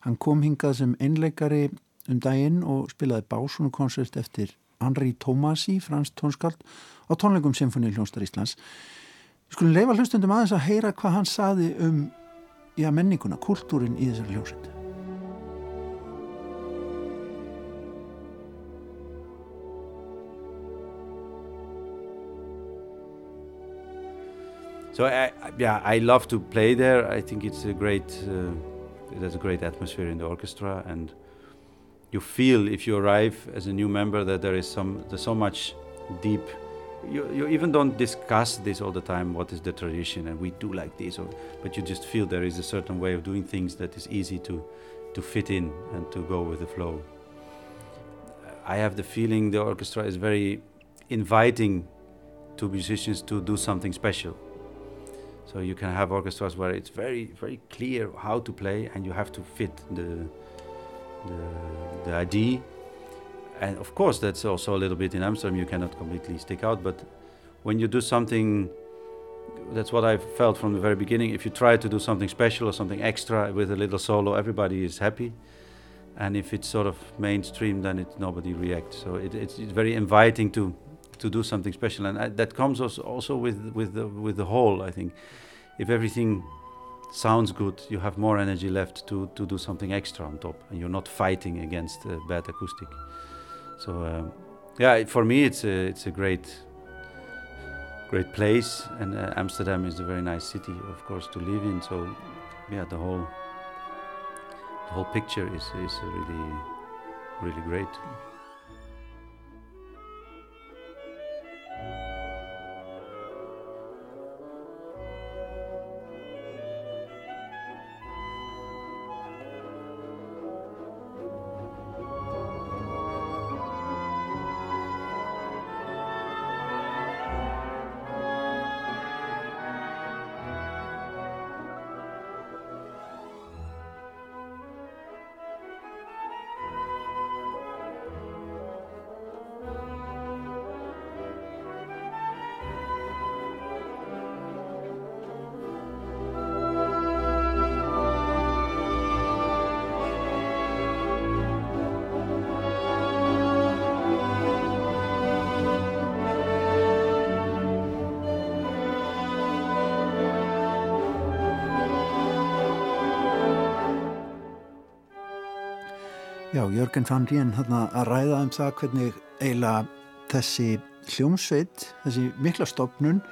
hann kom hingað sem einleikari um daginn og spilaði básunukonsert eftir Henri Tomasi, fransk tónskald á tónleikum Symfóni hljónstar Íslands. Skulum leifa hlustundum aðeins að heyra hvað hann saði um já, menninguna, kultúrin í þessar hljómsveit So I, yeah, I love to play there. I think it's a great, uh, there's a great atmosphere in the orchestra, and you feel if you arrive as a new member that there is some, there's so much deep. You, you even don't discuss this all the time. What is the tradition, and we do like this, or, but you just feel there is a certain way of doing things that is easy to, to fit in and to go with the flow. I have the feeling the orchestra is very inviting to musicians to do something special so you can have orchestras where it's very, very clear how to play, and you have to fit the the, the idea. And of course, that's also a little bit in Amsterdam. You cannot completely stick out, but when you do something, that's what I felt from the very beginning. If you try to do something special or something extra with a little solo, everybody is happy. And if it's sort of mainstream, then it, nobody reacts. So it, it's, it's very inviting to to do something special, and I, that comes also with with the with the whole. I think if everything sounds good, you have more energy left to to do something extra on top, and you're not fighting against uh, bad acoustic. So um, yeah, for me, it's a it's a great great place, and uh, Amsterdam is a very nice city, of course, to live in. So yeah, the whole the whole picture is is really really great. Já, Jörgen fann hérna að ræða um það hvernig eiginlega þessi hljómsveit, þessi mikla stopnun,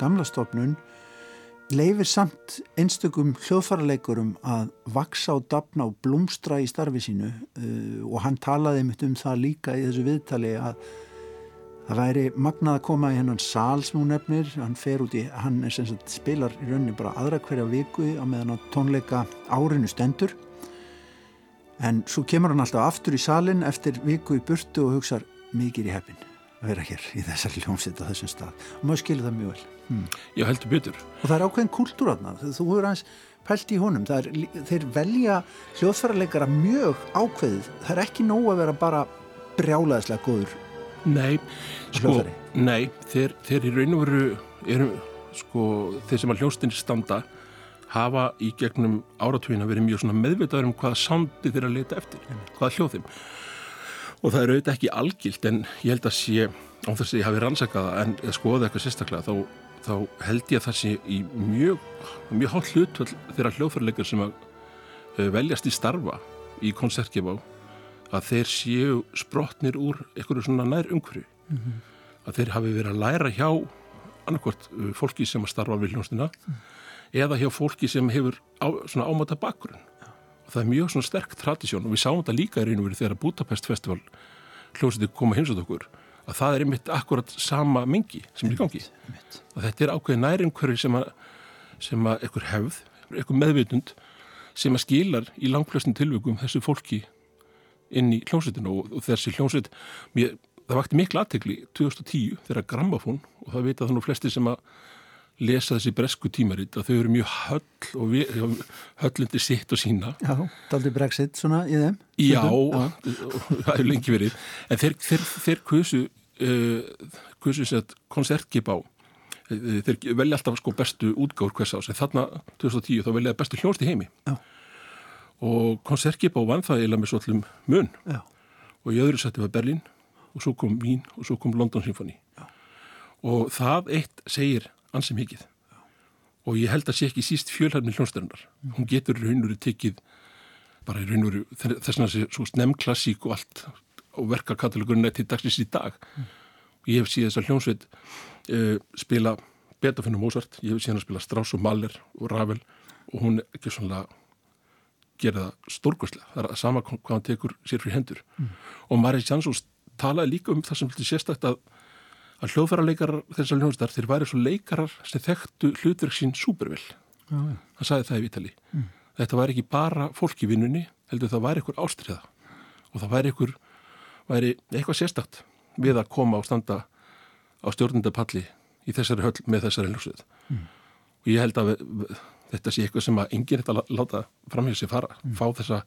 gamla stopnun, leifir samt einstökum hljóðfaraleikurum að vaksa og dapna og blómstra í starfi sínu uh, og hann talaði mitt um það líka í þessu viðtali að það væri magnað að koma í hennan sál sem hún nefnir, hann fer út í, hann er sem sagt spilar í rauninni bara aðra hverja viku á meðan á tónleika árinu stendur en svo kemur hann alltaf aftur í salin eftir viku í burtu og hugsa mikið í heppin að vera hér í þessari hljómsveit á þessum stað. Og maður skilur það mjög vel. Hmm. Já, heldur betur. og það er ákveðin kultúratna þú hefur aðeins pælt í honum. Er, þeir velja hljóðfærarleikara mjög ákveðið. Það er ekki nóg að vera bara brjálaðislega góður Nei, sko, nei, þeir, þeir eru, sko, þeir sem að hljóstinni standa hafa í gegnum áratvíðina verið mjög meðvitaður um hvaða sándi þeir að leita eftir, hvaða hljóð þeim. Og það er auðvitað ekki algilt en ég held að sé, á þess að ég hafi rannsakaða en skoða eitthvað sérstaklega þá, þá held ég að það sé í mjög mjög hálf hlutvall þeirra hljóðfærleikar sem að uh, veljast í starfa í koncertgefá að þeir séu sprotnir úr einhverju svona nær umhverju að þeir hafi verið að læra hjá annarkvort uh, fólki sem að starfa við hljónstina eða hjá fólki sem hefur á, svona ámata bakgrunn. Og það er mjög svona sterk tradisjón og við sáum þetta líka í raun og verið þegar Budapest Festival hljómsveitir koma heimsótt okkur að það er einmitt akkurat sama mengi sem er í gangi. Og þetta er ákveðið nærumhverfi sem að sem að einhver hefð, einhver meðvitund sem að skilar í langflestin tilvökum þessu fólki inn í hljómsveitinu og, og þessi hljómsveit mér, það vakti miklu aðtegli 2010 þegar Grammafón og það vita það nú flesti sem að lesa þessi bresku tímarit að þau eru mjög höll og við, höllundi sitt og sína. Já, daldi Brexit svona í þeim Já, Stundum, það hefur lengi verið. En þeir, þeir, þeir kusu uh, kusu sér koncertgip á. Uh, þeir velja alltaf sko bestu útgáður hvers ás en þarna 2010 þá velja bestu hljónst í heimi. Já. og koncertgip á vann það eiginlega með svollum mun. Já. og í öðru seti var Berlín og svo kom Vín og svo kom London Symphony. Og það eitt segir ansið mikið. Og ég held að sé ekki síst fjölhæfni hljónstærunar hún getur raunuru tekið bara í raunuru þess að sé svo snem klassík og allt og verkakatalogurinn er til dagsins í dag. Og ég hef síðan þess að hljónsveit uh, spila Beethoven og Mozart. Ég hef síðan að spila Strauss og Mahler og Ravel. Og hún er ekki svona gera það stórkvæslega það er að sama hvað hann tekur sér fyrir hendur. Og Maris Jansson talaði líka um það sem vilti sérstætt að að hljóðfærarleikarar þessar hljóðstar þeir væri svo leikarar sem þekktu hlutverk sín súpervel. já. Það sagði það í Vitali. Þetta væri ekki bara fólk í vinnunni, heldur það væri einhver ástriða og það væri einhver væri eitthvað sérstakt við að koma og standa á stjórnundapalli í þessari höll með þessari hljóðsvið. Og ég held að þetta sé eitthvað sem að enginn þetta lá- láta framhjá sér fara, fá þessa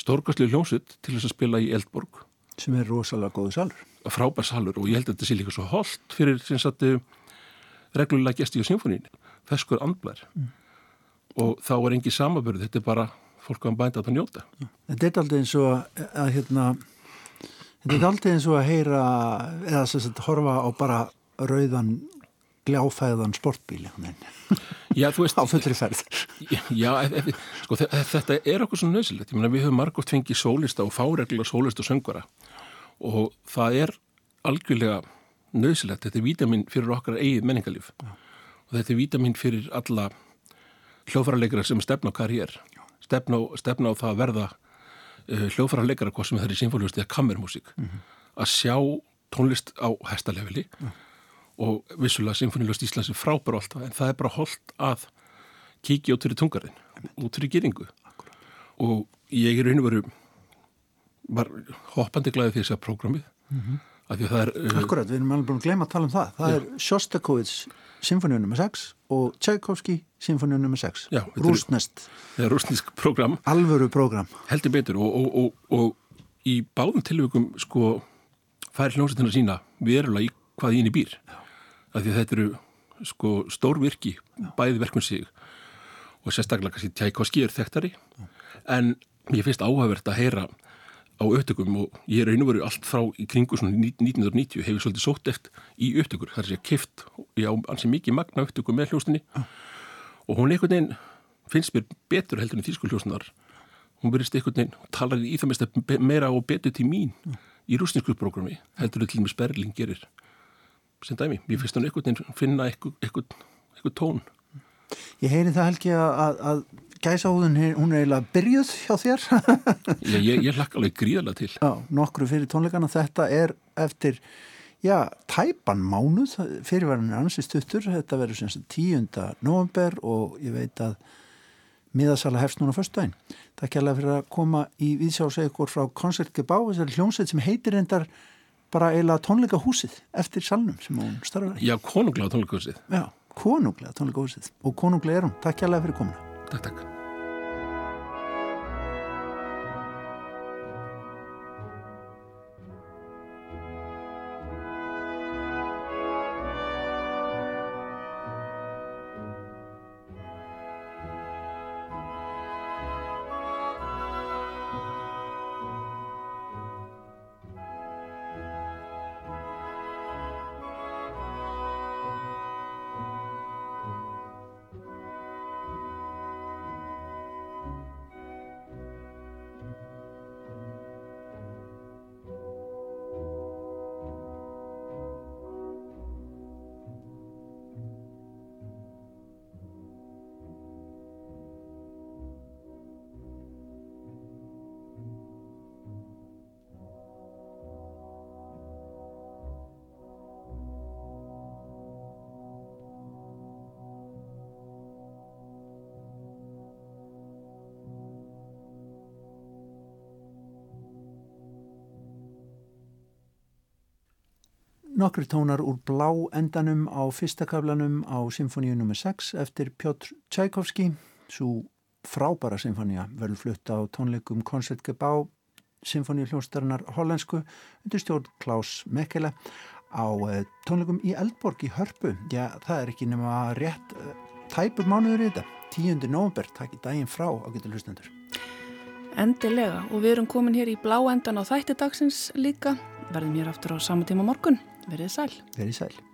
stórkastlu hljóðsvið til þess að spila í Eldborg sem er rosalega góðu salur frábær salur og ég held að þetta sé líka svo holdt fyrir sem sagt eh, reglulega gesti á symfónín, feskur andblær. Og þá er engi samabörð, þetta er bara fólk að bænda að njóta. Þetta er aldrei eins og að, að hérna, þetta er aldrei eins og að heyra eða sem sagt horfa á bara rauðan gljáfæðan sportbíl Já, þú veist, á fullri ferð. Já, sko, þe- þetta er okkur svo nöðsilegt, ég meina við höfum margótt fengið sólista og fáregla sólista og söngvara og það er algjörlega nöðsilegt, þetta er vítamin fyrir okkar eigið menningarlíf. Og þetta er vítamin fyrir alla hljóðfærarleikara sem stefna á karriér. Stefna, stefna á það að verða uh, hljóðfærarleikara hvað sem það er í symfóliust eða kammermusík að sjá tónlist á hestalefili og vissulega symfónilegust Íslands er frábær og allt það en það er bara holdt að kíkja út fyrir tungarinn, út fyrir geringu og ég er og veru var hoppandi glæði því að segja prógramið af því að það er uh, Akkurat, við erum alveg búin að gleyma að tala um það. Það er Shostakovits Sinfoníu nr. 6 og Tchaikovsky Sinfoníu nr. 6 Já, þetta er- er rúsnisk prógram. Alvöru prógram. Heldur betur og, og, og, og í báðum tilvægum sko fær hljómsveitina sína verulega í hvað í henni býr af því að þetta eru sko stór virki bæði verkun sig og sérstaklega kannski Tchaikovsky er þekktari. En ég finnst áhugavert að heyra á upptökum og ég er og veru allt frá í kringu svona 1990 hefur svolítið sótt eftir í upptökur, það er sér kift ég á ansi mikið magna upptökum með hljóstinni og hún einhvern veginn finnst mér betur heldur en þýsku hljósnar hún verðist einhvern veginn, talar í það mest meira og betur til mín í rústinsku prógrami heldur en til með Sperling gerir. Sem dæmi, mér finnst hún einhvern veginn finna einhvern, tón. Ég heyri það helgi að, að gæsahúðun, hún er eiginlega byrjuð hjá þér ég, ég, ég hlakka alveg gríðarlega til Já, nokkru fyrir tónleikana þetta er eftir já, tæpan mánuð fyrirværin er ansið stuttur þetta verður sem sagt 10. november og ég veit að miðasala hefst núna fyrstdægin Takk kærlega fyrir að koma í viðsjá og segja ykkur frá koncertgebá þessari hljómsveit sem heitir endar bara eiginlega tónleikahúsið eftir salnum sem hún starfaði. Já, konunglega tónleikahúsið. Já, konunglega tónleikahúsið og konunglega er hún. Takk hjálpa fyrir komuna. Takk, takk. Nokkri tónar úr blá endanum á fyrsta kaflanum á symfóníu nr. 6 eftir Pjotr Tchaikovsky. Svo frábæra symfónía verður flutt á tónleikum Koncertgebá symfóníu hljóstarinnar hollensku undir stjórn Klaus Mekele á eh, tónleikum í Eldborg í Hörpu. Já, það er ekki nema rétt eh, tæpur mánuður í þetta. 10. november, takk í daginn frá á getur hlustendur. Endilega og við erum komin hér í blá endan á þætti dagsins líka. Verðum hér aftur á sama tíma morgun. Verðið sæl. Verðið sæl.